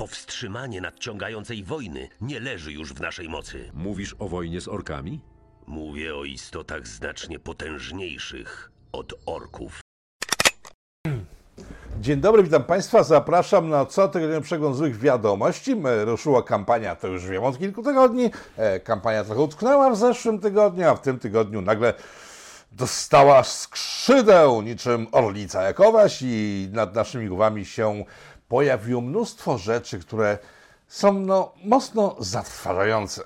Powstrzymanie nadciągającej wojny nie leży już w naszej mocy. Mówisz o wojnie z orkami? Mówię o istotach znacznie potężniejszych od orków. Dzień dobry, witam Państwa. Zapraszam na cotygodniowy przegląd złych wiadomości. E, Ruszyła kampania, to już wiem od kilku tygodni. E, Kampania trochę utknęła w zeszłym tygodniu, a w tym tygodniu nagle dostała skrzydeł niczym orlica jakowaś i nad naszymi głowami się pojawiło mnóstwo rzeczy, które są no, mocno zatrważające.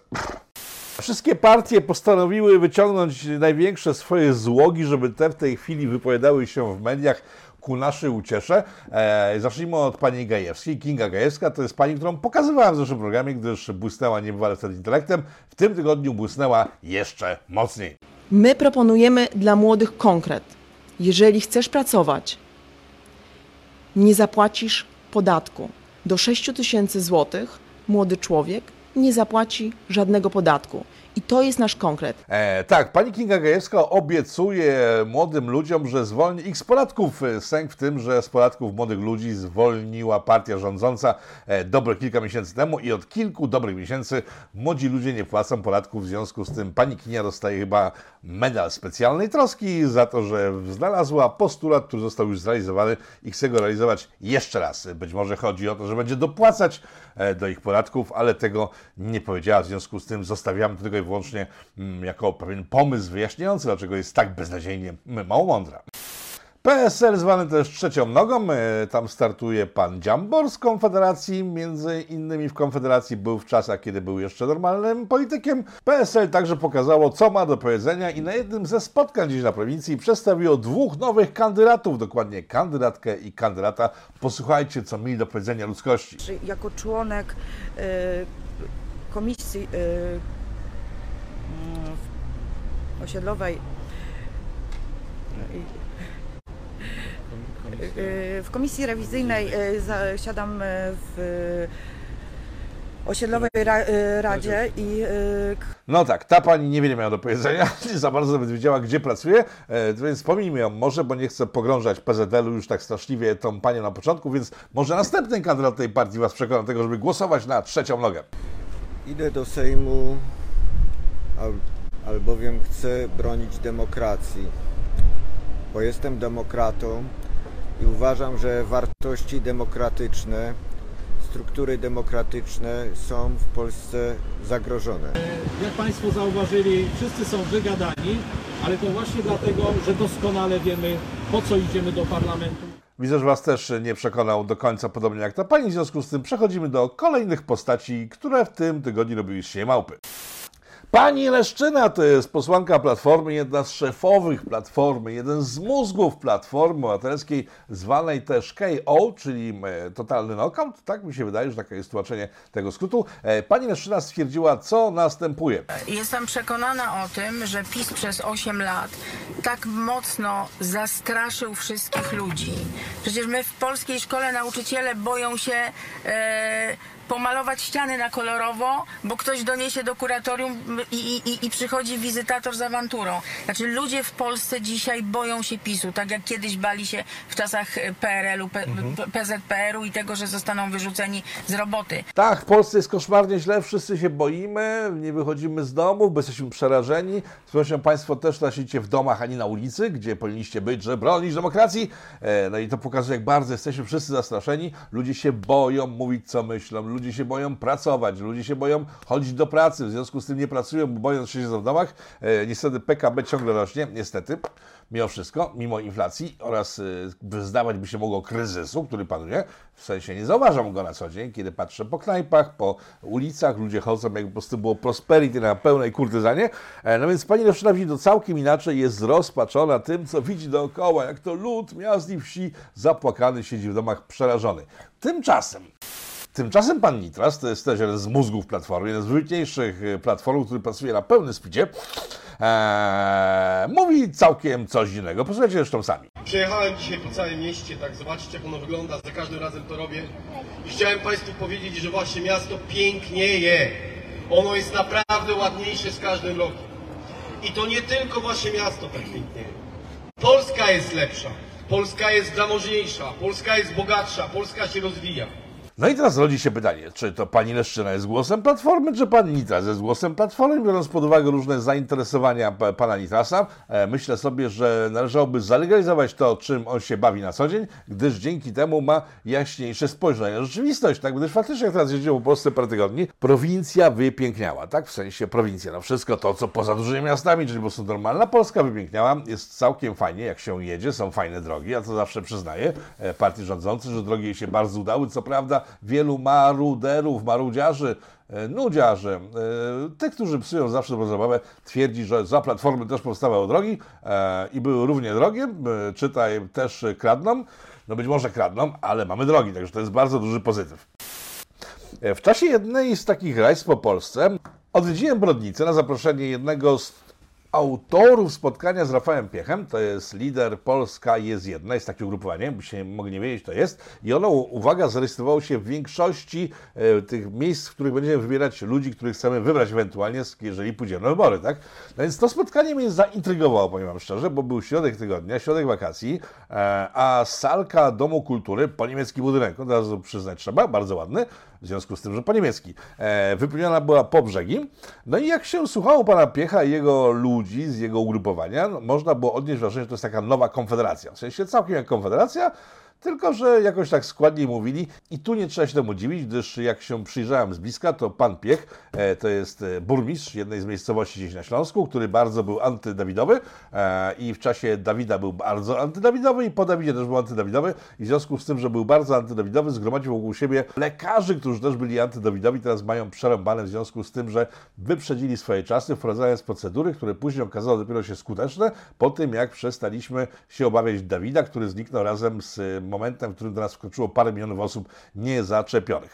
Wszystkie partie postanowiły wyciągnąć największe swoje złogi, żeby te w tej chwili wypowiadały się w mediach ku naszej uciesze. E, zacznijmy od pani Gajewskiej. Kinga Gajewska to jest pani, którą pokazywałem w zeszłym programie, gdyż błysnęła niebywale wtedy intelektem. W tym tygodniu błysnęła jeszcze mocniej. My proponujemy dla młodych konkret. Jeżeli chcesz pracować, nie zapłacisz podatku. Do 6 tysięcy złotych młody człowiek nie zapłaci żadnego podatku. I to jest nasz konkret. E, tak, pani Kinga Gajewska obiecuje młodym ludziom, że zwolni ich z podatków. E, Sęk w tym, że z podatków młodych ludzi zwolniła partia rządząca e, dobre kilka miesięcy temu i od kilku dobrych miesięcy młodzi ludzie nie płacą podatków. W związku z tym pani Kinia dostaje chyba medal specjalnej troski za to, że znalazła postulat, który został już zrealizowany i chce go realizować jeszcze raz. Być może chodzi o to, że będzie dopłacać e, do ich podatków, ale tego nie powiedziała. W związku z tym zostawiamy to tylko i wyłącznie mm, jako pewien pomysł wyjaśniający, dlaczego jest tak beznadziejnie mało mądra. PSL zwany też trzecią nogą, e, tam startuje pan Dziambor z Konfederacji, między innymi w Konfederacji był w czasach, kiedy był jeszcze normalnym politykiem. PSL także pokazało, co ma do powiedzenia i na jednym ze spotkań dziś na prowincji przedstawiło dwóch nowych kandydatów, dokładnie kandydatkę i kandydata. Posłuchajcie, co mieli do powiedzenia ludzkości. Jako członek e, komisji e, osiedlowej. E, w komisji rewizyjnej e, zasiadam e, w osiedlowej ra, radzie i No tak, ta pani niewiele miała do powiedzenia, nie za bardzo nawet wiedziała, gdzie pracuje, e, więc pomijmy ją może, bo nie chcę pogrążać PZL-u już tak straszliwie tą panią na początku, więc może następny kandydat tej partii was przekona do tego, żeby głosować na trzecią nogę. Idę do Sejmu, albowiem chcę bronić demokracji, bo jestem demokratą i uważam, że wartości demokratyczne, struktury demokratyczne są w Polsce zagrożone. Jak Państwo zauważyli, wszyscy są wygadani, ale to właśnie dlatego, że doskonale wiemy, po co idziemy do parlamentu. Widzę, że Was też nie przekonał do końca, podobnie jak ta pani. W związku z tym przechodzimy do kolejnych postaci, które w tym tygodniu robiły się małpy. Pani Leszczyna to jest posłanka Platformy, jedna z szefowych Platformy, jeden z mózgów Platformy Obywatelskiej, zwanej też KO, czyli e, totalny knockout. Tak mi się wydaje, że takie jest tłumaczenie tego skrótu. E, Pani Leszczyna stwierdziła, co następuje. Jestem przekonana o tym, że PiS przez 8 lat tak mocno zastraszył wszystkich ludzi. Przecież my w polskiej szkole nauczyciele boją się e, pomalować ściany na kolorowo, bo ktoś doniesie do kuratorium i, i, i przychodzi wizytator z awanturą. Znaczy ludzie w Polsce dzisiaj boją się PiSu, tak jak kiedyś bali się w czasach PRL-u, P, P, PZPR-u i tego, że zostaną wyrzuceni z roboty. Tak, w Polsce jest koszmarnie źle, wszyscy się boimy, nie wychodzimy z domów, bo jesteśmy przerażeni. Z pewnością Państwo też nosicie w domach, a nie na ulicy, gdzie powinniście być, że bronić demokracji. E, No i to pokazuje, jak bardzo jesteśmy wszyscy zastraszeni. Ludzie się boją mówić, co myślą, ludzie się boją pracować, ludzie się boją chodzić do pracy, w związku z tym nie pracują, bo boją się siedzą w domach. E, Niestety PKB ciągle rośnie, niestety, mimo wszystko, mimo inflacji oraz e, zdawać by się mogło kryzysu, który panuje. W sensie nie zauważam go na co dzień, kiedy patrzę po knajpach, po ulicach, ludzie chodzą, jakby po prostu było prosperity na pełnej kurtyzanie. E, No więc pani Leszczyna widzi to całkiem inaczej, jest zrozpaczona tym, co widzi dookoła, jak to lud miast i wsi zapłakany siedzi w domach przerażony. Tymczasem Tymczasem pan Nitras, to jest też jeden z mózgów Platformy, jeden z wybitniejszych e, platform, który pracuje na pełnym spidzie, eee, mówi całkiem coś innego. Posłuchajcie zresztą sami. Przejechałem dzisiaj po całym mieście, tak zobaczyć jak ono wygląda, za każdym razem to robię. I chciałem Państwu powiedzieć, że właśnie miasto pięknieje. Ono jest naprawdę ładniejsze z każdym rokiem. I to nie tylko Wasze miasto tak pięknieje. Polska jest lepsza, Polska jest zamożniejsza, Polska jest bogatsza, Polska się rozwija. No i teraz rodzi się pytanie, czy to pani Leszczyna jest głosem Platformy, czy pan Nitras jest głosem Platformy, biorąc pod uwagę różne zainteresowania pa- pana Nitrasa, e, myślę sobie, że należałoby zalegalizować to, czym on się bawi na co dzień, gdyż dzięki temu ma jaśniejsze spojrzenie na rzeczywistość, tak? Gdyż faktycznie jak teraz jeździłem po Polsce parę tygodni, prowincja wypiękniała, tak? W sensie prowincja, no wszystko to, co poza dużymi miastami, czyli po prostu normalna Polska wypiękniała, jest całkiem fajnie, jak się jedzie, są fajne drogi, ja to zawsze przyznaję e, partii rządzącej, że drogi jej się bardzo udały, co prawda wielu maruderów, marudziarzy, e, nudziarzy, e, tych, którzy psują zawsze dobrą zabawę, twierdzi, że za Platformy też powstawały drogi e, i były równie drogie, czytaj też kradną, no być może kradną, ale mamy drogi, także to jest bardzo duży pozytyw. W czasie jednej z takich rajs po Polsce odwiedziłem Brodnicę na zaproszenie jednego z autorów spotkania z Rafałem Piechem. To jest lider Polska jest jedna, jest takie ugrupowanie, byście mogli nie wiedzieć, to jest. I ono, uwaga, zarejestrowało się w większości e, tych miejsc, w których będziemy wybierać ludzi, których chcemy wybrać ewentualnie, jeżeli pójdziemy na wybory, tak? No więc to spotkanie mnie zaintrygowało, powiem wam szczerze, bo był środek tygodnia, środek wakacji, e, a salka Domu Kultury, po niemiecki budynek, od razu przyznać trzeba, bardzo ładny, w związku z tym, że po niemiecki. E, wypełniona była po brzegi. No i jak się słuchało pana Piecha i jego ludzi z jego ugrupowania, no, można było odnieść wrażenie, że to jest taka nowa konfederacja. W sensie całkiem jak konfederacja, tylko że jakoś tak składniej mówili i tu nie trzeba się temu dziwić, gdyż jak się przyjrzałem z bliska, to pan Piech e, to jest e, burmistrz jednej z miejscowości gdzieś na Śląsku, który bardzo był antydawidowy e, i w czasie Dawida był bardzo antydawidowy i po Dawidzie też był antydawidowy i w związku z tym, że był bardzo antydawidowy, zgromadził wokół siebie lekarzy, którzy też byli antydawidowi, teraz mają przerąbane w związku z tym, że wyprzedzili swoje czasy, wprowadzając procedury, które później okazało dopiero się skuteczne, po tym jak przestaliśmy się obawiać Dawida, który zniknął razem z momentem, w którym do nas wkroczyło parę milionów osób niezaczepionych.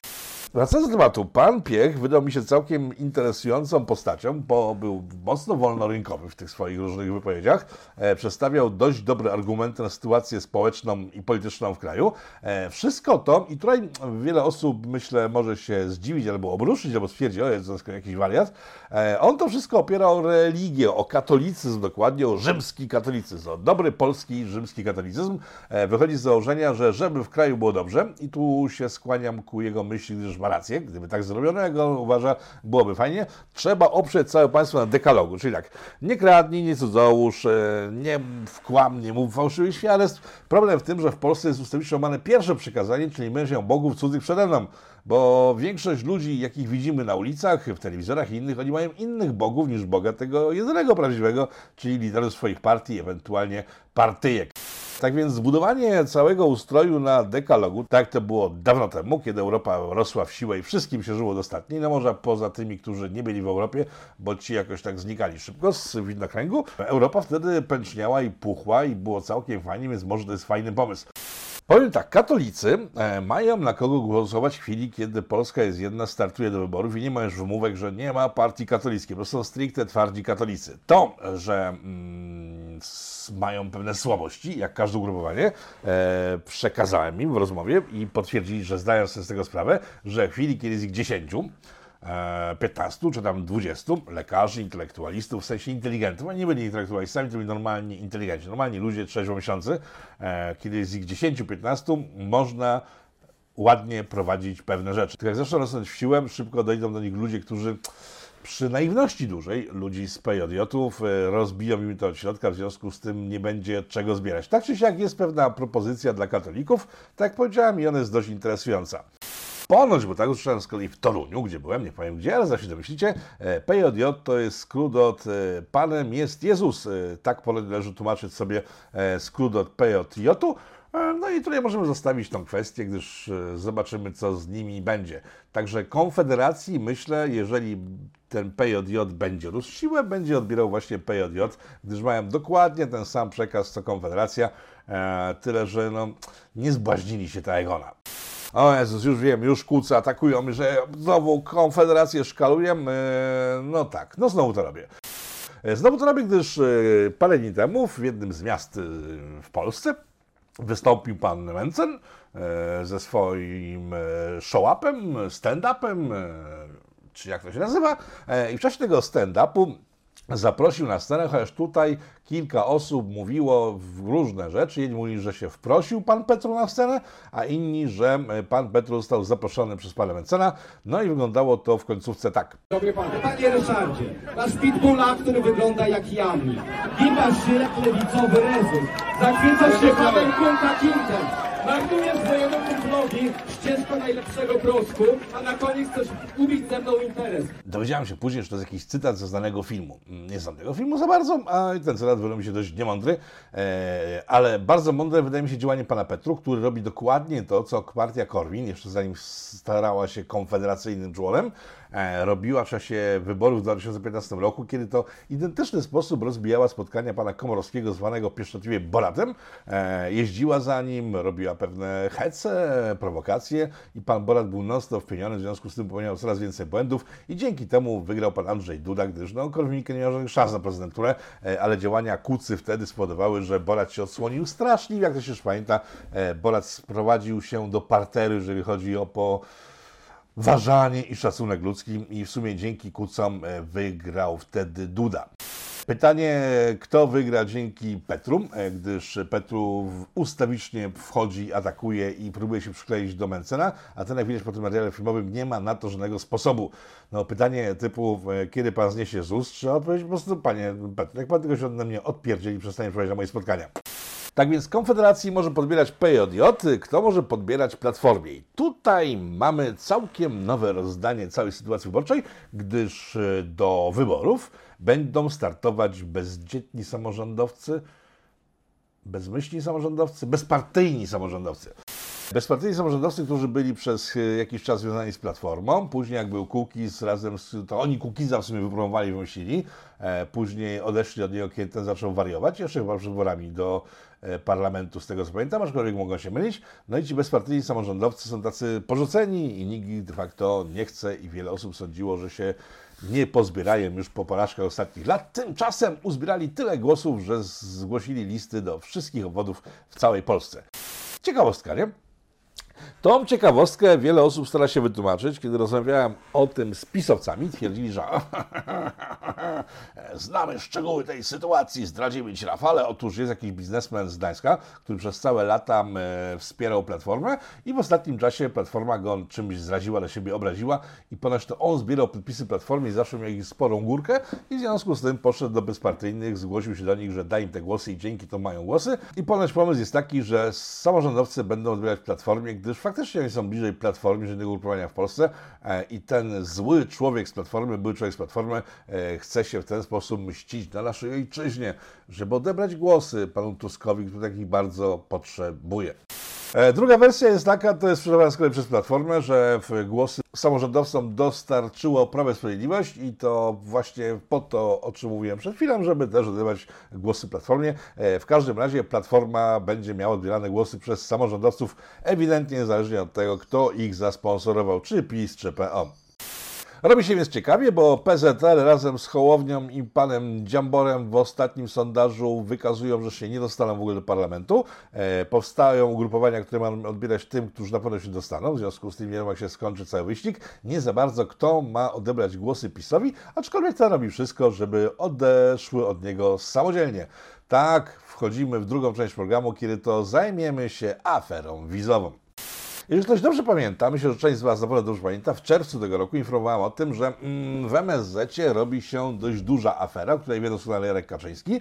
Wracając do tematu, pan Piech wydał mi się całkiem interesującą postacią, bo był mocno wolnorynkowy w tych swoich różnych wypowiedziach. E, przedstawiał dość dobre argumenty na sytuację społeczną i polityczną w kraju. E, wszystko to, i tutaj wiele osób, myślę, może się zdziwić albo obruszyć, albo stwierdzić, o, jest to jakiś wariat. E, on to wszystko opiera o religię, o katolicyzm dokładnie, o rzymski katolicyzm, o dobry polski rzymski katolicyzm. E, wychodzi z założenia, że żeby w kraju było dobrze, i tu się skłaniam ku jego myśli, gdyż ma rację, gdyby tak zrobiono, jak on uważa, byłoby fajnie, trzeba oprzeć całe państwo na dekalogu, czyli tak, nie kradnij, nie cudzołóż, e, nie wkłam, nie mów fałszywych świadectw. Problem w tym, że w Polsce jest ustawicznie łamane pierwsze przykazanie, czyli się bogów cudzych przede mną, bo większość ludzi, jakich widzimy na ulicach, w telewizorach i innych, oni mają innych bogów niż Boga tego jedynego prawdziwego, czyli liderów swoich partii, ewentualnie partyjek. Tak więc zbudowanie całego ustroju na dekalogu, tak to było dawno temu, kiedy Europa rosła w siłę i wszystkim się żyło dostatnie, no może poza tymi, którzy nie byli w Europie, bo ci jakoś tak znikali szybko z widnokręgu, Europa wtedy pęczniała i puchła i było całkiem fajnie, więc może to jest fajny pomysł. Powiem tak, katolicy e, mają na kogo głosować w chwili, kiedy Polska jest jedna, startuje do wyborów i nie ma już wymówek, że nie ma partii katolickiej, bo są stricte twardzi katolicy. To, że mm, mają pewne słabości, jak każde ugrupowanie, e, przekazałem im w rozmowie i potwierdzili, że zdają sobie z tego sprawę, że w chwili, kiedy jest ich 10, e, 15 czy tam 20 lekarzy, intelektualistów, w sensie inteligentów, oni nie byli intelektualistami, to byli normalni inteligenci, normalni ludzie trzeźwomyślący, e, kiedy jest ich 10-15, można ładnie prowadzić pewne rzeczy. Tak jak zaczną rosnąć w siłę, szybko dojdą do nich ludzie, którzy przy naiwności dużej ludzi z PJ-ów e, rozbiją im to od środka, w związku z tym nie będzie czego zbierać. Tak czy siak jest pewna propozycja dla katolików, tak jak powiedziałem, i ona jest dość interesująca. Ponoć, bo tak usłyszałem z kolei w Toruniu, gdzie byłem, nie powiem gdzie, ale zawsze domyślicie, e, PJJ to jest skrót od e, Panem jest Jezus. E, Tak należy tłumaczyć sobie skrót od PJJ-u. No i tutaj możemy zostawić tą kwestię, gdyż zobaczymy, co z nimi będzie. Także Konfederacji, myślę, jeżeli ten PJJ będzie rósł siłę, będzie odbierał właśnie PJJ, gdyż mają dokładnie ten sam przekaz co Konfederacja, tyle że no, nie zbłaźnili się tak jak ona. O Jezus, już wiem, już kłócy atakują że znowu Konfederację szkaluję. No tak, no znowu to robię. Znowu to robię, gdyż e, parę dni temu w jednym z miast e, w Polsce wystąpił pan Mencen e, ze swoim show-upem, stand-upem, czy jak to się nazywa. I w czasie tego stand-upu zaprosił na scenę, chociaż tutaj kilka osób mówiło w różne rzeczy. Jedni mówili, że się wprosił pan Petru na scenę, a inni, że e, pan Petru został zaproszony przez pana Mencena. No i wyglądało to w końcówce tak. Dobry pan, panie Ryszardzie, masz pitbulla, który wygląda jak jamnik. Gimasz żyrek lewicowy rezum. Zachwycasz się panem Kunta Kintem. Marnujesz wojowników vlogi, ścieżko najlepszego prosku, a na koniec chcesz ubić ze mną interes. Dowiedziałem się później, że to jest jakiś cytat ze znanego filmu. Nie znam tego filmu za bardzo, a ten cytat wydał mi się dość niemądry, e, ale bardzo mądre wydaje mi się działanie pana Petru, który robi dokładnie to, co partia Korwin, jeszcze zanim starała się konfederacyjnym członem, robiła w czasie wyborów w 2015 roku, kiedy to identyczny sposób rozbijała spotkania pana Komorowskiego, zwanego pieszczotliwie Boratem, e, jeździła za nim, robiła pewne hece, prowokacje i pan Borat był non-stop wpieniony, w związku z tym popełniał coraz więcej błędów i dzięki temu wygrał pan Andrzej Duda, gdyż no, Korwin-Mikke nie miał żadnych szans na prezydenturę, e, ale działania Kucy wtedy spowodowały, że Borat się odsłonił strasznie, jak to się już pamięta, e, Borat sprowadził się do parteru, jeżeli chodzi o po ważanie i szacunek ludzki i w sumie dzięki Kucom e, wygrał wtedy Duda. Pytanie, kto wygra dzięki Petru, e, gdyż Petru ustawicznie wchodzi, atakuje i próbuje się przykleić do Mencena, a ten, jak widać po tym materiale filmowym, nie ma na to żadnego sposobu. No, pytanie typu, e, kiedy pan zniesie ZUS, trzeba odpowiedzieć po prostu, panie Petru, jak pan tylko się ode mnie odpierdzieli, przestanie przychodzić na moje spotkania. Tak więc Konfederacji może podbierać PJJ, kto może podbierać Platformie. I tutaj mamy całkiem nowe rozdanie całej sytuacji wyborczej, gdyż e, do wyborów będą startować bezdzietni samorządowcy, bezmyślni samorządowcy, bezpartyjni samorządowcy. Bezpartyjni samorządowcy, którzy byli przez e, jakiś czas związani z Platformą, później jak był Kukiz razem z... to oni Kukiza w sumie wypromowali, wymyślili, e, później odeszli od niego, kiedy ten zaczął wariować, jeszcze chyba przed wyborami do parlamentu, z tego co pamiętam, aczkolwiek mogą się mylić. No i ci bezpartyjni samorządowcy są tacy porzuceni i nikt ich de facto nie chce i wiele osób sądziło, że się nie pozbierają już po porażkach ostatnich lat. Tymczasem uzbierali tyle głosów, że zgłosili listy do wszystkich obwodów w całej Polsce. Ciekawostka, nie? Tą ciekawostkę wiele osób stara się wytłumaczyć, kiedy rozmawiałem o tym z pisowcami, twierdzili, że znamy szczegóły tej sytuacji, zdradzimy ci Rafale. Otóż jest jakiś biznesmen z Gdańska, który przez całe lata wspierał Platformę i w ostatnim czasie Platforma go czymś zraziła, na siebie obraziła i ponoć to on zbierał podpisy Platformy i zawsze miał ich sporą górkę i w związku z tym poszedł do bezpartyjnych, zgłosił się do nich, że da im te głosy i dzięki to mają głosy i ponoć pomysł jest taki, że samorządowcy będą odbierać Platformie, gdyż faktycznie oni są bliżej Platformy niż innego ugrupowania w Polsce e, i ten zły człowiek z Platformy, były człowiek z Platformy e, chce się w ten sposób mścić na naszej ojczyźnie, żeby odebrać głosy panu Tuskowi, który takich bardzo potrzebuje. E, Druga wersja jest taka, to jest sprzedawana z kolei przez Platformę, że głosy samorządowcom dostarczyło Prawo i Sprawiedliwość i to właśnie po to, o czym mówiłem przed chwilą, żeby też oddawać głosy Platformie. E, W każdym razie Platforma będzie miała odbierane głosy przez samorządowców ewidentnie niezależnie od tego, kto ich zasponsorował, czy PiS, czy PO. Robi się więc ciekawie, bo PZL razem z Hołownią i panem Dziamborem w ostatnim sondażu wykazują, że się nie dostaną w ogóle do parlamentu. E, powstają ugrupowania, które mają odbierać tym, którzy na pewno się dostaną. W związku z tym nie wiem, jak się skończy cały wyścig. Nie za bardzo kto ma odebrać głosy PiSowi, aczkolwiek ten robi wszystko, żeby odeszły od niego samodzielnie. Tak, wchodzimy w drugą część programu, kiedy to zajmiemy się aferą wizową. Jeżeli ktoś dobrze pamięta, myślę, że część z Was na pewno dobrze pamięta, w czerwcu tego roku informowałem o tym, że mm, w MSZ robi się dość duża afera, o której wie doskonale Jarek Kaczyński.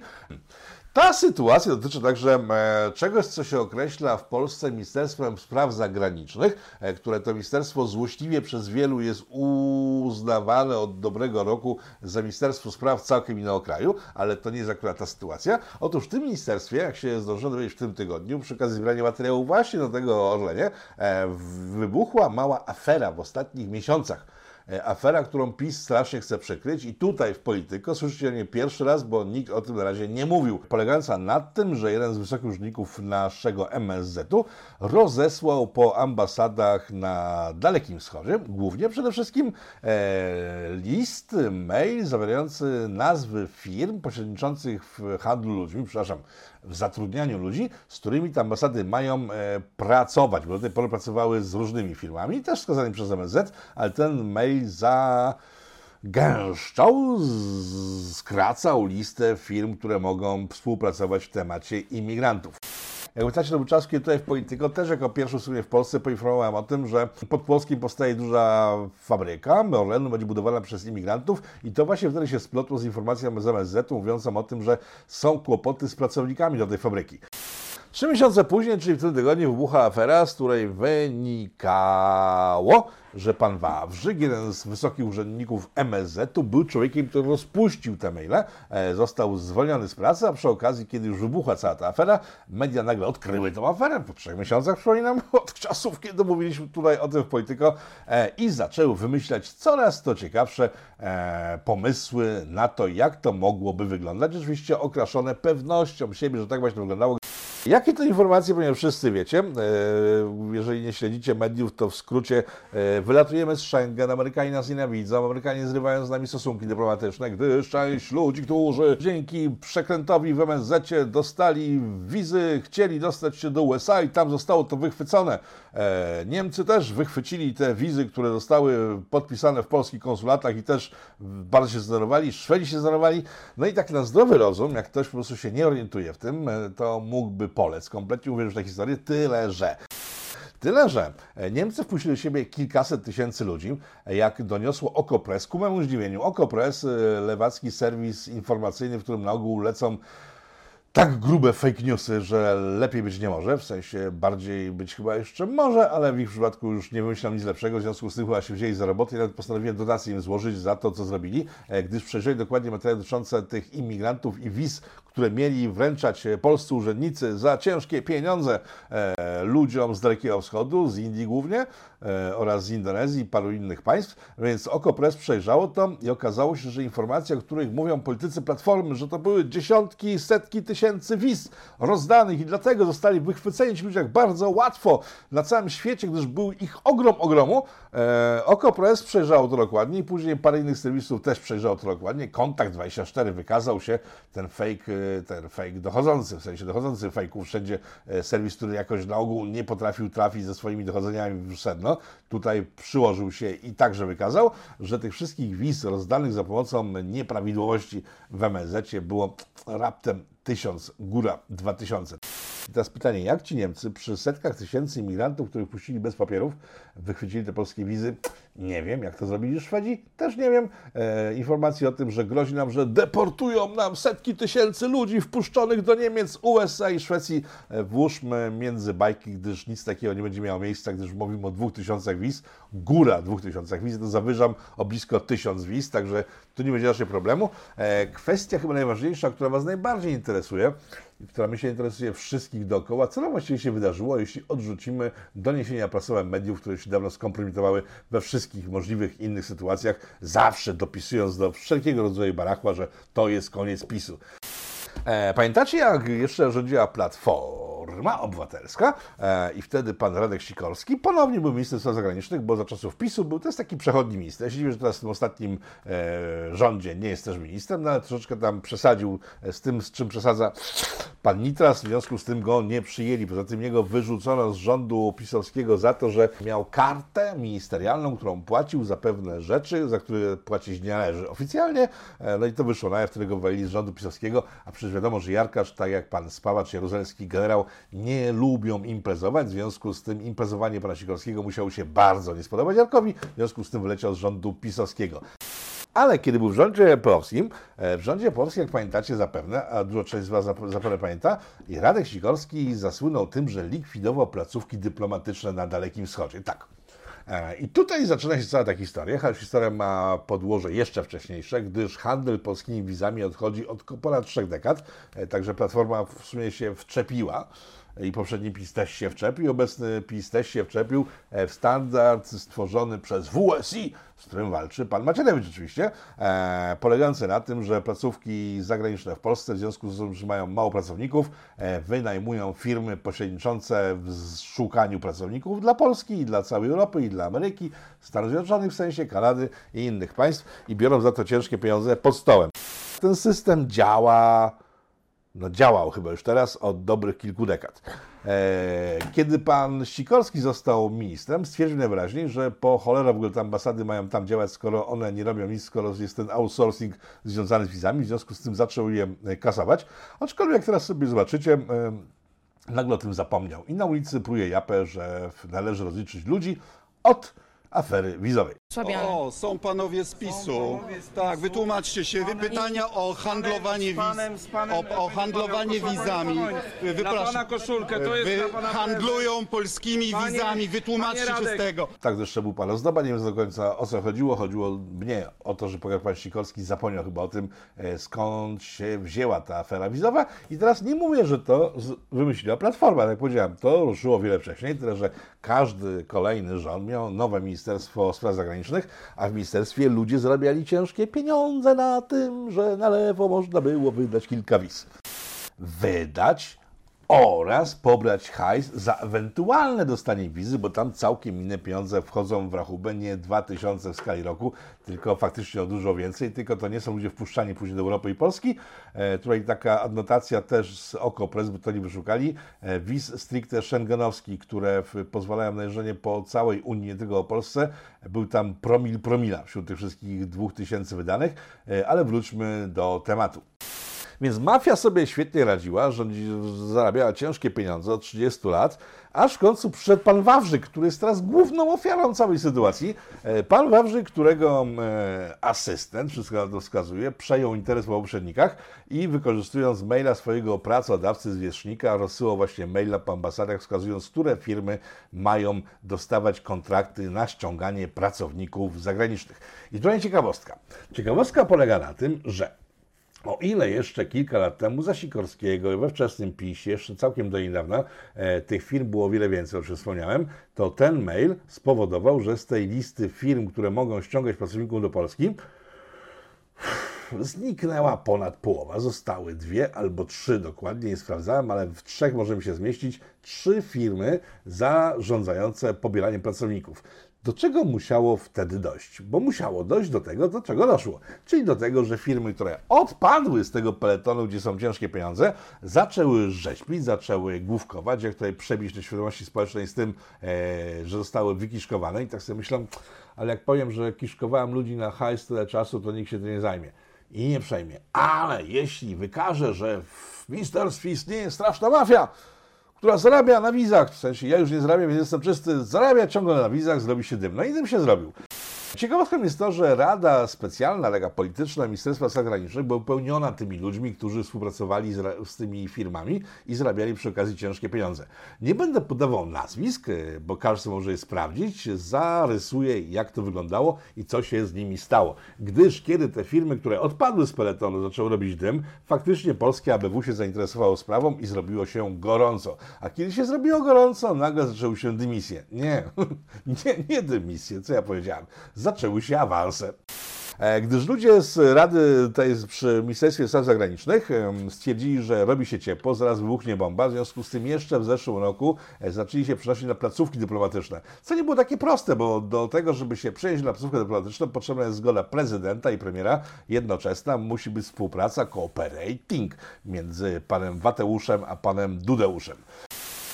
Ta sytuacja dotyczy także e, czegoś, co się określa w Polsce Ministerstwem Spraw Zagranicznych, e, które to ministerstwo złośliwie przez wielu jest uznawane od dobrego roku za Ministerstwo Spraw całkiem innego kraju, ale to nie jest akurat ta sytuacja. Otóż w tym ministerstwie, jak się zdążyłem dowiedzieć w tym tygodniu, przy okazji zbierania materiałów właśnie do tego Orlenie, wybuchła mała afera w ostatnich miesiącach. E, Afera, którą PiS strasznie chce przykryć i tutaj w Polityko słyszycie o niej pierwszy raz, bo nikt o tym na razie nie mówił. Polegająca na tym, że jeden z wysokich urzędników naszego MSZ-u rozesłał po ambasadach na Dalekim Wschodzie, głównie przede wszystkim e, list, mail zawierający nazwy firm pośredniczących w handlu ludźmi, przepraszam, w zatrudnianiu ludzi, z którymi te ambasady mają e, pracować, bo do tej pory pracowały z różnymi firmami, też wskazanymi przez MSZ, ale ten mail za gęszczał, z- skracał listę firm, które mogą współpracować w temacie imigrantów. Jak pamiętacie, to był czas, kiedy tutaj w Polityko też jako pierwszy w sumie w Polsce poinformowałem o tym, że pod Płockiem powstaje duża fabryka Orlenu, będzie budowana przez imigrantów i to właśnie wtedy się splotło z informacją z MSZ mówiącą o tym, że są kłopoty z pracownikami do tej fabryki. Trzy miesiące później, czyli w tym tygodniu, wybucha afera, z której wynikało, że pan Wawrzyk, jeden z wysokich urzędników MSZ-u, był człowiekiem, który rozpuścił te maile, e, został zwolniony z pracy, a przy okazji, kiedy już wybuchła cała ta afera, media nagle odkryły tą aferę po trzech miesiącach, przypominam, od czasów, kiedy mówiliśmy tutaj o tym w Polityko e, i zaczęły wymyślać coraz to ciekawsze e, pomysły na to, jak to mogłoby wyglądać, oczywiście okraszone pewnością siebie, że tak właśnie wyglądało. Jakie to informacje, ponieważ wszyscy wiecie, e, jeżeli nie śledzicie mediów, to w skrócie e, wylatujemy z Schengen, Amerykanie nas nienawidzą, Amerykanie zrywają z nami stosunki dyplomatyczne, gdyż część ludzi, którzy dzięki przekrętowi w MSZ dostali wizy, chcieli dostać się do USA i tam zostało to wychwycone. E, Niemcy też wychwycili te wizy, które zostały podpisane w polskich konsulatach i też bardzo się zdenerwowali, Szwedzi się zdenerwowali. No i tak na zdrowy rozum, jak ktoś po prostu się nie orientuje w tym, to mógłby polec. Kompletnie uwierzyć w tę historię, tyle że. Tyle, że e, Niemcy wpuścili do siebie kilkaset tysięcy ludzi, e, jak doniosło Okopres. Ku memu zdziwieniu, Okopres, e, lewacki serwis informacyjny, w którym na ogół lecą tak grube fake newsy, że lepiej być nie może, w sensie bardziej być chyba jeszcze może, ale w ich przypadku już nie wymyślam nic lepszego, w związku z tym chyba się wzięli za robotę i nawet postanowiłem dotację im złożyć za to, co zrobili, gdyż przejrzeli dokładnie materiały dotyczące tych imigrantów i wiz, które mieli wręczać e, polscy urzędnicy za ciężkie pieniądze e, ludziom z Dalekiego Wschodu, z Indii głównie e, oraz z Indonezji i paru innych państw, więc Okopres przejrzało to i okazało się, że informacje, o których mówią politycy Platformy, że to były dziesiątki, setki tysięcy wiz rozdanych i dlatego zostali wychwyceni ci ludzie jak bardzo łatwo na całym świecie, gdyż był ich ogrom ogromu. Okopres przejrzało to dokładnie i później parę innych serwisów też przejrzało to dokładnie. Kontakt 24 wykazał się ten fake, ten fake dochodzący, w sensie dochodzący fejków, wszędzie e, serwis, który jakoś na ogół nie potrafił trafić ze swoimi dochodzeniami w sedno. Tutaj przyłożył się i także wykazał, że tych wszystkich wiz rozdanych za pomocą nieprawidłowości w MSZ było raptem tysiąc, góra dwa tysiące. I teraz pytanie, jak ci Niemcy przy setkach tysięcy imigrantów, których puścili bez papierów, wychwycili te polskie wizy? Nie wiem. Jak to zrobili Szwedzi? Też nie wiem. E, informacje o tym, że grozi nam, że deportują nam setki tysięcy ludzi wpuszczonych do Niemiec, USA i Szwecji, e, włóżmy między bajki, gdyż nic takiego nie będzie miało miejsca, gdyż mówimy o dwóch tysiącach wiz, góra dwóch tysiącach wiz, to zawyżam o blisko tysiąc wiz, także tu nie będzie raczej problemu. E, kwestia chyba najważniejsza, która Was najbardziej interesuje, i która mi się interesuje wszystkich dookoła, co nam właściwie się wydarzyło, jeśli odrzucimy doniesienia prasowe mediów, które się dawno skompromitowały we wszystkich możliwych innych sytuacjach, zawsze dopisując do wszelkiego rodzaju barachła, że to jest koniec PiSu. E, pamiętacie, jak jeszcze rządziła Platforma Obywatelska e, i wtedy pan Radek Sikorski ponownie był ministrem spraw zagranicznych, bo za czasów PiSu był, jest taki przechodni minister. Ja się że teraz w tym ostatnim e, rządzie nie jest też ministrem, no ale troszeczkę tam przesadził z tym, z czym przesadza pan Nitras, w związku z tym go nie przyjęli. Poza tym jego wyrzucono z rządu pisowskiego za to, że miał kartę ministerialną, którą płacił za pewne rzeczy, za które płacić nie należy oficjalnie. E, No i to wyszło na jaw, wtedy go wywalili z rządu pisowskiego, a przecież wiadomo, że Jarkasz, tak jak pan Spawacz, jaruzelski generał, nie lubią imprezować, w związku z tym imprezowanie pana Sikorskiego musiało się bardzo nie spodobać Jarkowi, w związku z tym wyleciał z rządu pisowskiego. Ale kiedy był w rządzie polskim, e, w rządzie polskim, jak pamiętacie zapewne, a dużo część z Was zap- zapewne pamięta, Radek Sikorski zasłynął tym, że likwidował placówki dyplomatyczne na Dalekim Wschodzie. Tak. E, I tutaj zaczyna się cała ta historia. choć Historia ma podłoże jeszcze wcześniejsze, gdyż handel polskimi wizami odchodzi od ponad trzech dekad, e, także Platforma w sumie się wczepiła i poprzedni PiS też się wczepił, obecny PiS też się wczepił e, w standard stworzony przez WSI, z którym walczy pan Macierewicz oczywiście, e, polegający na tym, że placówki zagraniczne w Polsce, w związku z tym, że mają mało pracowników, e, wynajmują firmy pośredniczące w szukaniu pracowników dla Polski i dla całej Europy i dla Ameryki, Stanów Zjednoczonych w sensie, Kanady i innych państw i biorą za to ciężkie pieniądze pod stołem. Ten system działa no działał chyba już teraz od dobrych kilku dekad. E, Kiedy pan Sikorski został ministrem, stwierdził najwyraźniej, że po cholera w ogóle te ambasady mają tam działać, skoro one nie robią nic, skoro jest ten outsourcing związany z wizami, w związku z tym zaczął je e, kasować. Aczkolwiek jak teraz sobie zobaczycie, e, nagle o tym zapomniał i na ulicy pruje japę, że należy rozliczyć ludzi od afery wizowej. O, są panowie z PiSu. Tak, wytłumaczcie się. Wy pytania o handlowanie wiz, o, o handlowanie wizami. Wypraszam. pana koszulkę, to jest Wy dla pana handlują polskimi Panie- wizami. Wytłumaczcie panie się z Radek. tego. Tak zresztą był pan ozdoba, nie wiem do końca o co chodziło. Chodziło mnie o to, że pan Sikorski zapomniał chyba o tym, e, skąd się wzięła ta afera wizowa. I teraz nie mówię, że to z- wymyśliła Platforma, tak jak powiedziałem, to ruszyło wiele wcześniej, tyle że każdy kolejny rząd miał nowe Ministerstwo Spraw Zagranicznych, a w ministerstwie ludzie zarabiali ciężkie pieniądze na tym, że na lewo można było wydać kilka wiz. Wydać oraz pobrać hajs za ewentualne dostanie wizy, bo tam całkiem inne pieniądze wchodzą w rachubę, nie 2000 w skali roku, tylko faktycznie o dużo więcej, tylko to nie są ludzie wpuszczani później do Europy i Polski. E, tutaj taka adnotacja też z OKO.press, by to nie wyszukali, e, wiz stricte schengenowski, które w, pozwalają na jeżdżenie po całej Unii, nie tylko o Polsce, był tam promil promila wśród tych wszystkich 2000 wydanych, e, ale wróćmy do tematu. Więc mafia sobie świetnie radziła, rządzi, zarabiała ciężkie pieniądze od 30 lat, aż w końcu przyszedł pan Wawrzyk, który jest teraz główną ofiarą całej sytuacji. E, Pan Wawrzyk, którego e, asystent, wszystko to wskazuje, przejął interes po poprzednikach i wykorzystując maila swojego pracodawcy z wierzchnika, rozsyłał właśnie maila po ambasadach, wskazując, które firmy mają dostawać kontrakty na ściąganie pracowników zagranicznych. I tutaj ciekawostka. Ciekawostka polega na tym, że o ile jeszcze kilka lat temu za Sikorskiego we wczesnym PiSie, jeszcze całkiem do niedawna, e, tych firm było wiele więcej, o czym wspomniałem, to ten mail spowodował, że z tej listy firm, które mogą ściągać pracowników do Polski, zniknęła ponad połowa. Zostały dwie albo trzy dokładnie, nie sprawdzałem, ale w trzech możemy się zmieścić. Trzy firmy zarządzające pobieraniem pracowników. Do czego musiało wtedy dojść? Bo musiało dojść do tego, do czego doszło. Czyli do tego, że firmy, które odpadły z tego peletonu, gdzie są ciężkie pieniądze, zaczęły rzeźbić, zaczęły główkować, jak tutaj przebić do świadomości społecznej z tym, e, że zostały wykiszkowane. I tak sobie myślę, ale jak powiem, że kiszkowałem ludzi na hajs tyle czasu, to nikt się tym nie zajmie i nie przejmie. Ale jeśli wykażę, że w ministerstwie istnieje straszna mafia, która zarabia na wizach, w sensie ja już nie zarabiam, więc jestem czysty, zarabia ciągle na wizach, zrobi się dym. No i dym się zrobił. Ciekawostką jest to, że Rada Specjalna, Rada Polityczna Ministerstwa Zagranicznych była pełniona tymi ludźmi, którzy współpracowali z, z tymi firmami i zarabiali przy okazji ciężkie pieniądze. Nie będę podawał nazwisk, bo każdy może je sprawdzić. Zarysuję, jak to wyglądało i co się z nimi stało. Gdyż kiedy te firmy, które odpadły z peletonu, zaczęły robić dym, faktycznie polskie ABW się zainteresowało sprawą i zrobiło się gorąco. A kiedy się zrobiło gorąco, nagle zaczęły się dymisje. Nie, nie, nie dymisje, co ja powiedziałem. Zaczęły się awanse. E, Gdyż ludzie z Rady tej przy Ministerstwie Spraw Zagranicznych stwierdzili, że robi się ciepło, zaraz wybuchnie bomba, w związku z tym jeszcze w zeszłym roku e, zaczęli się przenosić na placówki dyplomatyczne. Co nie było takie proste, bo do tego, żeby się przenieść na placówkę dyplomatyczną, potrzebna jest zgoda prezydenta i premiera. Jednoczesna musi być współpraca, cooperating między panem Wateuszem a panem Dudeuszem.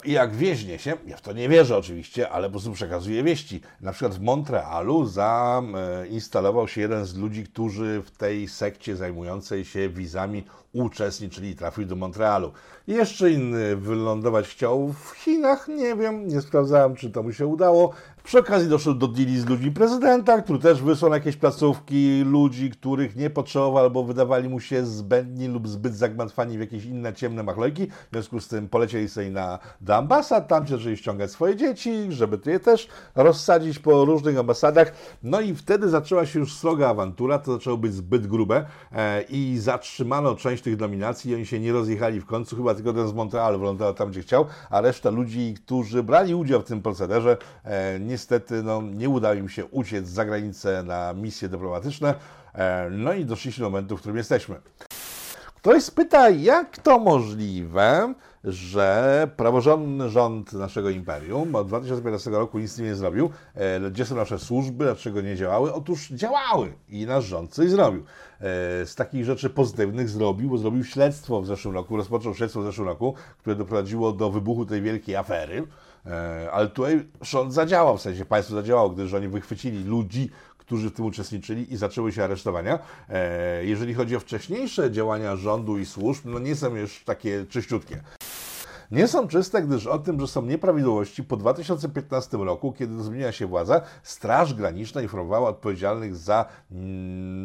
I jak wieźnie się, ja w to nie wierzę oczywiście, ale po prostu przekazuję wieści. Na przykład w Montrealu zainstalował się jeden z ludzi, którzy w tej sekcie zajmującej się wizami uczestniczyli i trafił do Montrealu. Jeszcze inny wylądować chciał w Chinach, nie wiem, nie sprawdzałem, czy to mu się udało. Przy okazji doszedł do deali z ludźmi prezydenta, który też wysłał na jakieś placówki ludzi, których nie potrzebował albo wydawali mu się zbędni lub zbyt zagmatwani w jakieś inne ciemne machlojki. W związku z tym polecieli sobie na, do ambasad, tam zaczęli ściągać swoje dzieci, żeby je też rozsadzić po różnych ambasadach. No i wtedy zaczęła się już sroga awantura, to zaczęło być zbyt grube e, i zatrzymano część tych nominacji i oni się nie rozjechali w końcu, chyba tylko ten z Montrealu wylądował tam, gdzie chciał, a reszta ludzi, którzy brali udział w tym procederze, e, niestety no, nie udało im się uciec za granicę na misje dyplomatyczne. E, no i doszliśmy do momentu, w którym jesteśmy. Ktoś spyta, jak to możliwe, że praworządny rząd naszego imperium od 2015 roku nic nie zrobił. E, Gdzie są nasze służby, dlaczego nie działały? Otóż działały i nasz rząd coś zrobił. E, Z takich rzeczy pozytywnych zrobił, bo zrobił śledztwo w zeszłym roku, rozpoczął śledztwo w zeszłym roku, które doprowadziło do wybuchu tej wielkiej afery. E, Ale tutaj rząd zadziałał, w sensie państwo zadziałało, gdyż oni wychwycili ludzi, którzy w tym uczestniczyli i zaczęły się aresztowania. E, Jeżeli chodzi o wcześniejsze działania rządu i służb, no nie są już takie czyściutkie. Nie są czyste, gdyż o tym, że są nieprawidłowości po 2015 roku, kiedy zmieniła się władza, Straż Graniczna informowała odpowiedzialnych za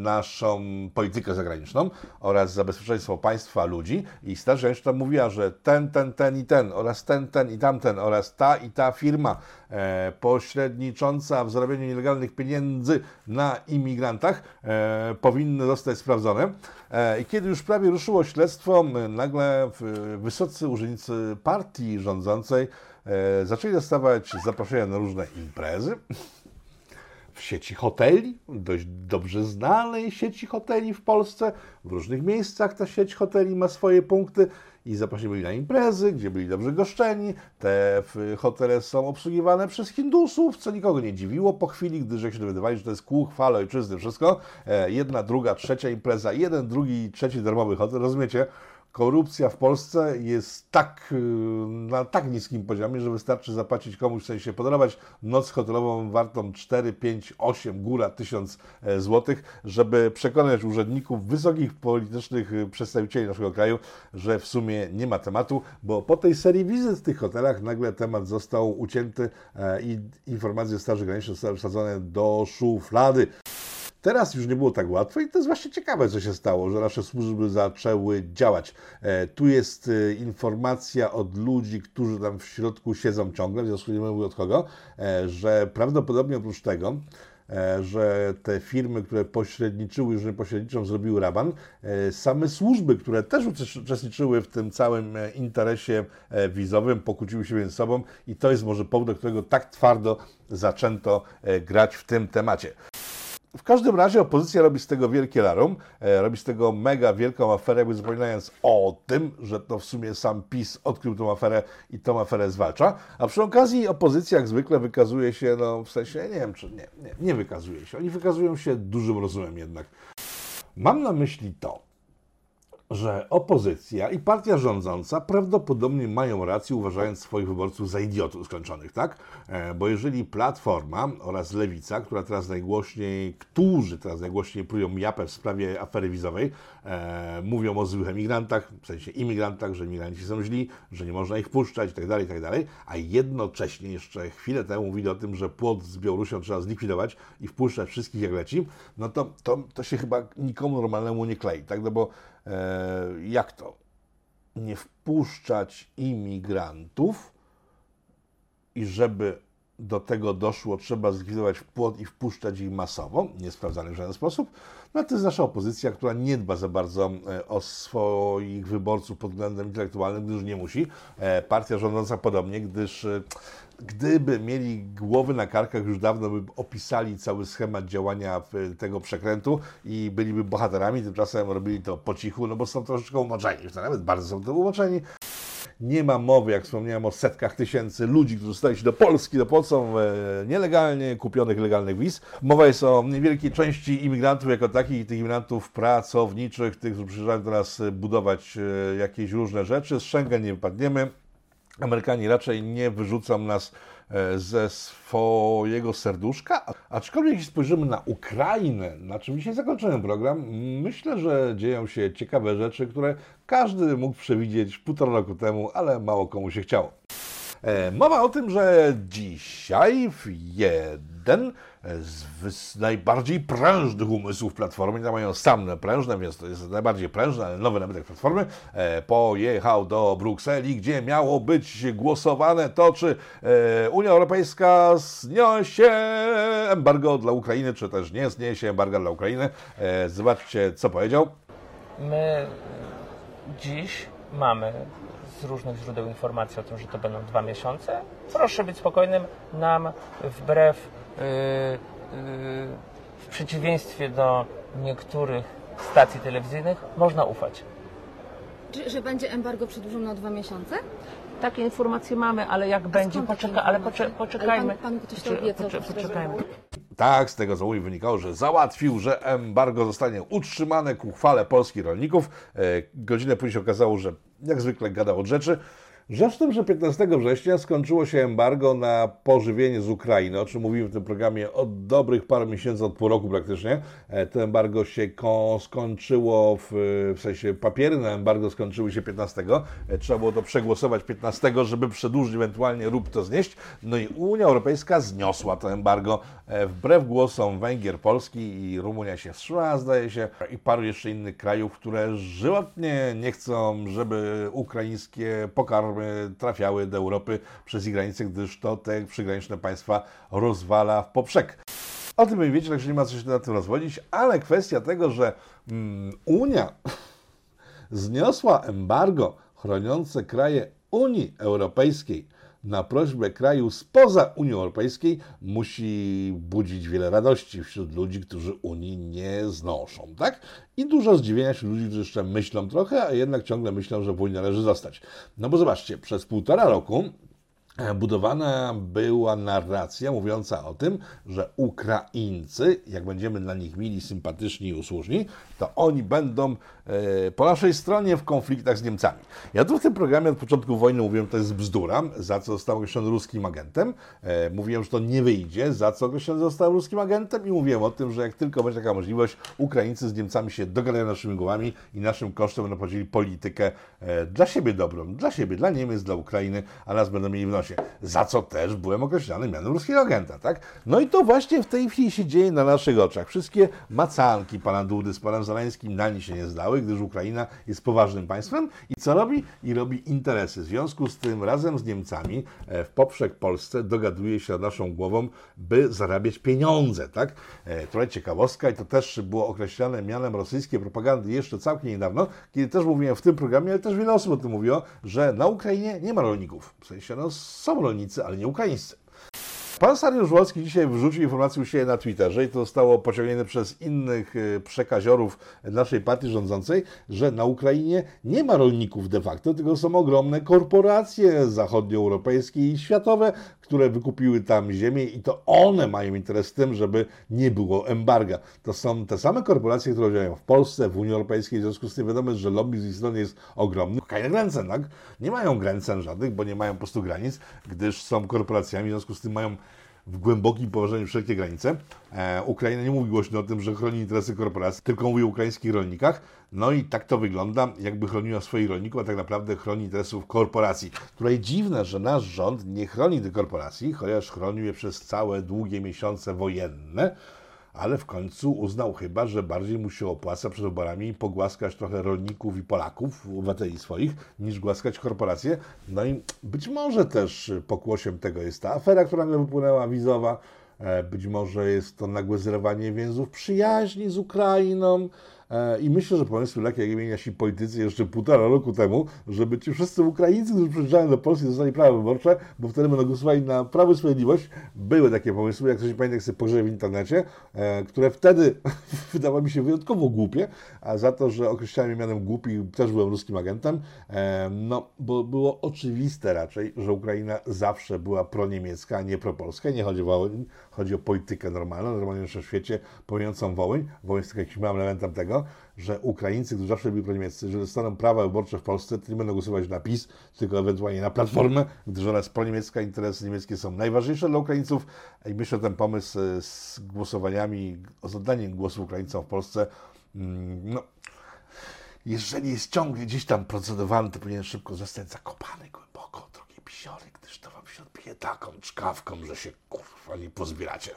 naszą politykę zagraniczną oraz za bezpieczeństwo państwa, ludzi. I Straż Graniczna mówiła, że ten, ten, ten i ten oraz ten, ten i tamten oraz ta i ta firma pośrednicząca w zarabianiu nielegalnych pieniędzy na imigrantach e, powinny zostać sprawdzone. E, I kiedy już prawie ruszyło śledztwo, nagle wysocy urzędnicy partii rządzącej e, zaczęli dostawać zaproszenia na różne imprezy w sieci hoteli, dość dobrze znanej sieci hoteli w Polsce. W różnych miejscach ta sieć hoteli ma swoje punkty i zaprosili byli na imprezy, gdzie byli dobrze goszczeni. Te hotele są obsługiwane przez Hindusów, co nikogo nie dziwiło po chwili, gdyż jak się dowiadywali, że to jest kół, chwale, ojczyzny, wszystko. E, Jedna, druga, trzecia impreza, jeden, drugi, trzeci darmowy hotel, rozumiecie? Korupcja w Polsce jest tak, y, na tak niskim poziomie, że wystarczy zapłacić komuś, w sensie podarować noc hotelową wartą 4, 5, 8, góra 1000 e, złotych, żeby przekonać urzędników, wysokich politycznych y, przedstawicieli naszego kraju, że w sumie nie ma tematu, bo po tej serii wizyt w tych hotelach nagle temat został ucięty e, i informacje Straży Granicznej zostały wsadzone do szuflady. Teraz już nie było tak łatwo i to jest właśnie ciekawe, co się stało, że nasze służby zaczęły działać. E, tu jest e, informacja od ludzi, którzy tam w środku siedzą ciągle, w związku nie mówię od kogo, e, że prawdopodobnie oprócz tego, że te firmy, które pośredniczyły, już nie pośredniczą, zrobiły raban, same służby, które też uczes- uczestniczyły w tym całym interesie wizowym, pokłóciły się między sobą i to jest może powód, do którego tak twardo zaczęto grać w tym temacie. W każdym razie opozycja robi z tego wielkie larum, e, robi z tego mega wielką aferę, jakby zapominając o tym, że to w sumie sam PiS odkrył tą aferę i tą aferę zwalcza. A przy okazji opozycja jak zwykle wykazuje się, no w sensie, nie wiem czy nie, nie, nie wykazuje się. Oni wykazują się dużym rozumem jednak. Mam na myśli to, że opozycja i partia rządząca prawdopodobnie mają rację, uważając swoich wyborców za idiotów skończonych, tak? E, Bo jeżeli Platforma oraz Lewica, która teraz najgłośniej, którzy teraz najgłośniej prują japę w sprawie afery wizowej, e, mówią o złych emigrantach, w sensie imigrantach, że imigranci są źli, że nie można ich puszczać itd., itd., a jednocześnie jeszcze chwilę temu mówili o tym, że płot z Białorusią trzeba zlikwidować i wpuszczać wszystkich jak leci, no to, to, to się chyba nikomu normalnemu nie klei, tak? No bo jak to? Nie wpuszczać imigrantów i żeby do tego doszło, trzeba zlikwidować płot i wpuszczać ich masowo, niesprawdzany w żaden sposób. No to jest nasza opozycja, która nie dba za bardzo e, o swoich wyborców pod względem intelektualnym, gdyż nie musi. E, Partia rządząca podobnie, gdyż e, gdyby mieli głowy na karkach, już dawno by opisali cały schemat działania tego przekrętu i byliby bohaterami, tymczasem robili to po cichu, no bo są troszeczkę umoczeni, już nawet bardzo są to umoczeni. Nie ma mowy, jak wspomniałem, o setkach tysięcy ludzi, którzy stali się do Polski, do pomocą e, nielegalnie kupionych legalnych wiz. Mowa jest o niewielkiej części imigrantów jako takich, tych imigrantów pracowniczych, tych, którzy przyjeżdżają do nas e, budować e, jakieś różne rzeczy. Z Schengen nie wypadniemy. Amerykanie raczej nie wyrzucą nas ze swojego serduszka. Aczkolwiek jeśli spojrzymy na Ukrainę, na czym dzisiaj zakończyłem program, myślę, że dzieją się ciekawe rzeczy, które każdy mógł przewidzieć półtora roku temu, ale mało komu się chciało. E, Mowa o tym, że dzisiaj w jeden z wys- najbardziej prężnych umysłów Platformy, nie mają same prężne, więc to jest najbardziej prężny, ale nowy nabytek Platformy, e, pojechał do Brukseli, gdzie miało być głosowane to, czy e, Unia Europejska zniesie embargo dla Ukrainy, czy też nie zniesie embarga dla Ukrainy. E, Zobaczcie, co powiedział. My dziś mamy z różnych źródeł informacje o tym, że to będą dwa miesiące. Proszę być spokojnym, nam wbrew, w przeciwieństwie do niektórych stacji telewizyjnych, można ufać. Czy, że będzie embargo przedłużone o dwa miesiące? Takie informacje mamy, ale jak będzie, poczeka, ale pocze, poczekajmy. Ale pan- pan ktoś to Pocze- obiecał, pocze- Poczekajmy. Tak, z tego co mówi wynikało, że załatwił, że embargo zostanie utrzymane ku chwale polskich rolników. E, godzinę później się okazało, że jak zwykle gadał od rzeczy. Rzecz w tym, że 15 września skończyło się embargo na pożywienie z Ukrainy, o czym mówiłem w tym programie od dobrych paru miesięcy, od pół roku praktycznie. E, To embargo się ko- skończyło, w, w sensie papiery na embargo skończyły się 15. E, Trzeba było to przegłosować 15, żeby przedłużyć, ewentualnie rób to znieść. No i Unia Europejska zniosła to embargo e, wbrew głosom Węgier, Polski i Rumunia się wstrzymała, zdaje się, i paru jeszcze innych krajów, które żywotnie nie chcą, żeby ukraińskie pokarmy trafiały do Europy przez ich granice, gdyż to te przygraniczne państwa rozwala w poprzek. O tym wy wiecie, także nie ma co się na tym rozwodzić, ale kwestia tego, że mm, Unia zniosła embargo chroniące kraje Unii Europejskiej na prośbę kraju spoza Unii Europejskiej musi budzić wiele radości wśród ludzi, którzy Unii nie znoszą, tak? I dużo zdziwienia wśród ludzi, którzy jeszcze myślą trochę, a jednak ciągle myślą, że w Unii należy zostać. No bo zobaczcie, przez półtora roku budowana była narracja mówiąca o tym, że Ukraińcy, jak będziemy dla nich mili, sympatyczni i usłużni, to oni będą e, po naszej stronie w konfliktach z Niemcami. Ja tu w tym programie od początku wojny mówiłem, że to jest bzdura, za co został określony ruskim agentem. E, mówiłem, że to nie wyjdzie, za co określony został ruskim agentem i mówiłem o tym, że jak tylko będzie taka możliwość, Ukraińcy z Niemcami się dogadają naszymi głowami i naszym kosztem będą prowadzili politykę e, dla siebie dobrą, dla siebie, dla Niemiec, dla Ukrainy, a nas będą mieli w. Za co też byłem określany mianem ruskiego agenta, tak? No i to właśnie w tej chwili się dzieje na naszych oczach. Wszystkie macanki pana Dudy z panem Zaleńskim na nie się nie zdały, gdyż Ukraina jest poważnym państwem i co robi? I robi interesy. W związku z tym razem z Niemcami e, w poprzek Polsce dogaduje się nad naszą głową, by zarabiać pieniądze, tak? E, Trochę ciekawostka i to też było określane mianem rosyjskiej propagandy jeszcze całkiem niedawno, kiedy też mówiłem w tym programie, ale też wiele osób o tym mówiło, że na Ukrainie nie ma rolników. W sensie, no są rolnicy, ale nie ukraińscy. Pan Sariusz Wolski dzisiaj wrzucił informację u siebie na Twitterze i to zostało pociągnięte przez innych y, przekaziorów naszej partii rządzącej, że na Ukrainie nie ma rolników de facto, tylko są ogromne korporacje zachodnioeuropejskie i światowe, które wykupiły tam ziemię i to one mają interes w tym, żeby nie było embarga. To są te same korporacje, które działają w Polsce, w Unii Europejskiej, w związku z tym wiadomo, że lobby z ich strony jest ogromny. Keine Grenzen, tak? Nie mają granic żadnych, bo nie mają po prostu granic, gdyż są korporacjami, w związku z tym mają w głębokim położeniu wszelkie granice. E, Ukraina nie mówi głośno o tym, że chroni interesy korporacji, tylko mówi o ukraińskich rolnikach. No i tak to wygląda, jakby chroniła swoich rolników, a tak naprawdę chroni interesów korporacji. Tutaj dziwne, że nasz rząd nie chroni tych korporacji, chociaż chronił je przez całe długie miesiące wojenne, ale w końcu uznał chyba, że bardziej mu się opłaca przed wyborami pogłaskać trochę rolników i Polaków, obywateli swoich, niż głaskać korporacje. No i być może też pokłosiem tego jest ta afera, która nagle wypłynęła, wizowa. E, Być może jest to nagłe zerwanie więzów przyjaźni z Ukrainą. E, I myślę, że pomysły takie, jak mieli nasi politycy jeszcze półtora roku temu, żeby ci wszyscy Ukraińcy, którzy przyjeżdżają do Polski, dostali prawo wyborcze, bo wtedy będą głosowali na Prawo i Sprawiedliwość. Były takie pomysły, jak ktoś pamięta, jak sobie pogrzebie w internecie, e, które wtedy wydawały mi się wyjątkowo głupie, a za to, że określałem je mianem głupi, też byłem ruskim agentem, e, no, bo było oczywiste raczej, że Ukraina zawsze była proniemiecka, a nie propolska. Nie chodzi o chodzi o politykę normalną, normalnie w świecie, pomijającą Wołyń. Wołyń jest tylko jakimś elementem tego, że Ukraińcy, którzy zawsze byli proniemieccy, że dostaną prawa wyborcze w Polsce, to nie będą głosować na PiS, tylko ewentualnie na Platformę, gdyż ona jest proniemiecka, interesy niemieckie są najważniejsze dla Ukraińców i myślę, że ten pomysł e, z głosowaniami, z oddaniem głosu Ukraińcom w Polsce, mm, no, jeżeli jest ciągle gdzieś tam procedowany, to powinien szybko zostać zakopany głęboko, drogi pisiory, gdyż to wam się odbije taką czkawką, że się kurwa nie pozbieracie.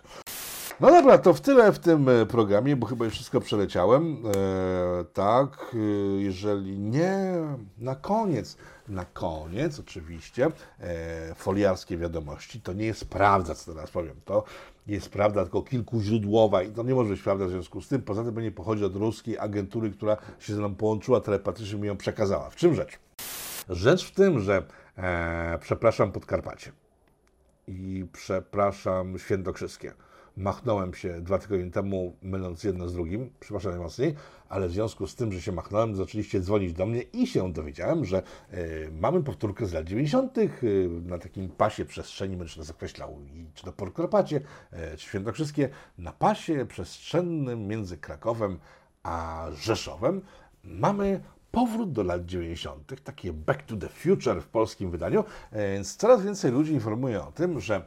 No dobra, to w tyle w tym e, programie, bo chyba już wszystko przeleciałem. E, tak, e, jeżeli nie, na koniec, na koniec oczywiście, e, foliarskie wiadomości, to nie jest prawda, co teraz powiem, to jest prawda tylko kilkuźródłowa i to nie może być prawda w związku z tym, poza tym nie pochodzi od ruskiej agentury, która się ze mną połączyła telepatycznie mi ją przekazała. W czym rzecz? Rzecz w tym, że e, przepraszam Podkarpacie i przepraszam Świętokrzyskie. Machnąłem się dwa tygodnie temu, myląc jedno z drugim, przepraszam najmocniej, ale w związku z tym, że się machnąłem, zaczęliście dzwonić do mnie i się dowiedziałem, że e, mamy powtórkę z lat 90. e, na takim pasie przestrzeni, będę nas określał, i czy to Podkarpacie, e, czy Świętokrzyskie, na pasie przestrzennym między Krakowem a Rzeszowem mamy powrót do lat 90., takie Back to the Future w polskim wydaniu, więc coraz więcej ludzi informuje o tym, że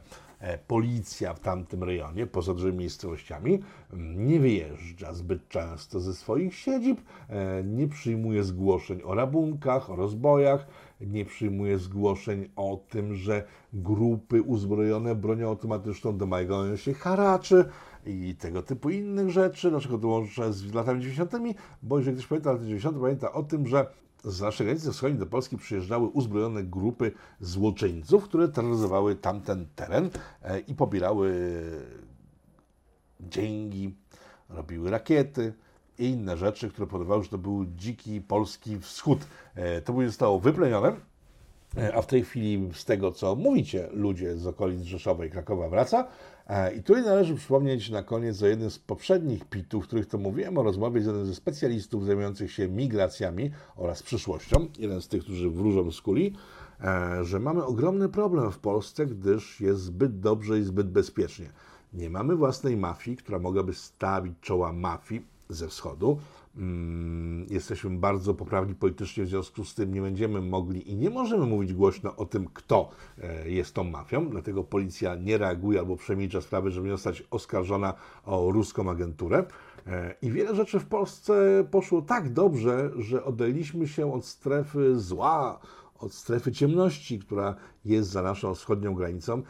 policja w tamtym rejonie, poza dużymi miejscowościami, m, nie wyjeżdża zbyt często ze swoich siedzib, e, nie przyjmuje zgłoszeń o rabunkach, o rozbojach, nie przyjmuje zgłoszeń o tym, że grupy uzbrojone bronią automatyczną domagają się haraczy i tego typu innych rzeczy, dlaczego to łączę z latami 90., bo jeżeli ktoś pamięta lata 90., pamięta o tym, że z naszej granicy wschodniej do Polski przyjeżdżały uzbrojone grupy złoczyńców, które terroryzowały tamten teren e, i pobierały dzięki, robiły rakiety i inne rzeczy, które powodowały, że to był dziki polski wschód. E, To później zostało wyplenione, a w tej chwili z tego, co mówicie, ludzie z okolic Rzeszowa i Krakowa wraca. E, I tutaj należy przypomnieć na koniec o jednym z poprzednich pitów, w których to mówiłem, o rozmowie z jednym ze specjalistów zajmujących się migracjami oraz przyszłością, jeden z tych, którzy wróżą z kuli, e, że mamy ogromny problem w Polsce, gdyż jest zbyt dobrze i zbyt bezpiecznie. Nie mamy własnej mafii, która mogłaby stawić czoła mafii ze wschodu. Mm, Jesteśmy bardzo poprawni politycznie, w związku z tym nie będziemy mogli i nie możemy mówić głośno o tym, kto e, jest tą mafią, dlatego policja nie reaguje albo przemilcza sprawy, żeby nie zostać oskarżona o ruską agenturę. E, I wiele rzeczy w Polsce poszło tak dobrze, że oddaliśmy się od strefy zła, od strefy ciemności, która jest za naszą wschodnią granicą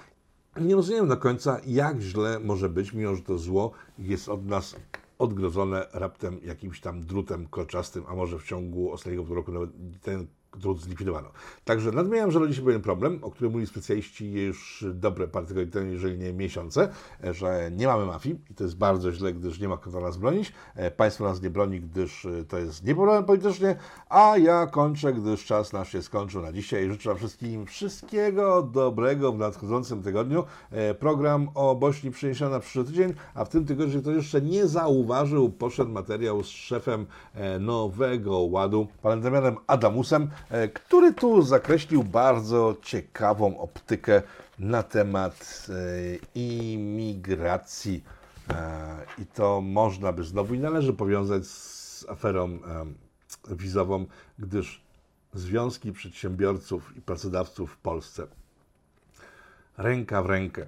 nie rozumiem do końca, jak źle może być, mimo że to zło jest od nas odgrodzone raptem jakimś tam drutem kolczastym, a może w ciągu ostatniego pół roku nawet ten drut zlikwidowano. Także nadmieniam, że rodzi się pewien problem, o którym mówili specjaliści już dobre parę tygodni temu, jeżeli nie miesiące, że nie mamy mafii i to jest bardzo źle, gdyż nie ma kto nas bronić. E, Państwo nas nie broni, gdyż e, to jest niepoprawne politycznie, a ja kończę, gdyż czas nasz się skończył na dzisiaj. Życzę wszystkim wszystkiego dobrego w nadchodzącym tygodniu. E, Program o Bośni przeniesiony na przyszły tydzień, a w tym tygodniu, ktoś jeszcze nie zauważył, poszedł materiał z szefem e, Nowego Ładu, panem Damianem Adamusem, e, który tu zakreślił bardzo ciekawą optykę na temat e, imigracji. E, I to można by znowu i należy powiązać z aferą e, wizową, gdyż związki przedsiębiorców i pracodawców w Polsce ręka w rękę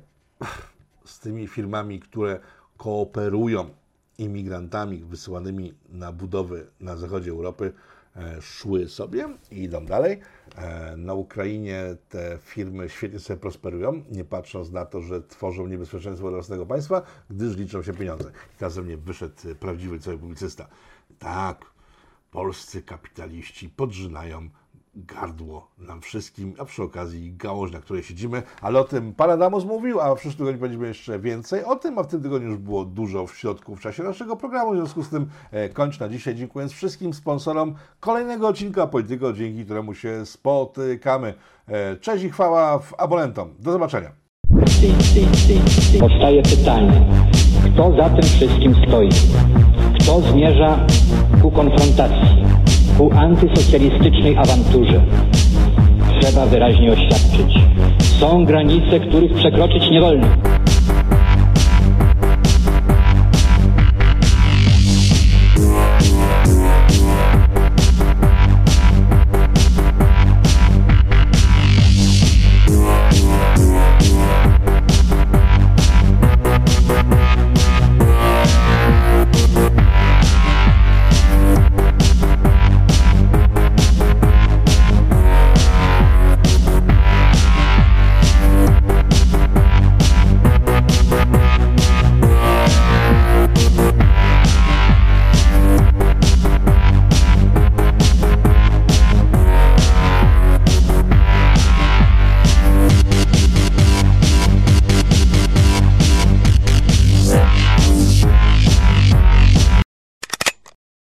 z tymi firmami, które kooperują imigrantami wysyłanymi na budowy na zachodzie Europy, e, szły sobie i idą dalej. E, Na Ukrainie te firmy świetnie sobie prosperują, nie patrząc na to, że tworzą niebezpieczeństwo dla własnego państwa, gdyż liczą się pieniądze. I teraz ze mnie wyszedł prawdziwy cały publicysta. Tak, polscy kapitaliści podrzynają gardło nam wszystkim, a przy okazji gałąź, na której siedzimy, ale o tym Pan Adamus mówił, a w przyszłym tygodniu będziemy jeszcze więcej o tym, a w tym tygodniu już było dużo w środku w czasie naszego programu, w związku z tym e, kończę na dzisiaj, dziękując wszystkim sponsorom kolejnego odcinka Polityko, dzięki któremu się spotykamy. E, Cześć i chwała abonentom. Do zobaczenia. Powstaje pytanie, kto za tym wszystkim stoi? Kto zmierza ku konfrontacji, ku antysocjalistycznej awanturze? Trzeba wyraźnie oświadczyć. Są granice, których przekroczyć nie wolno.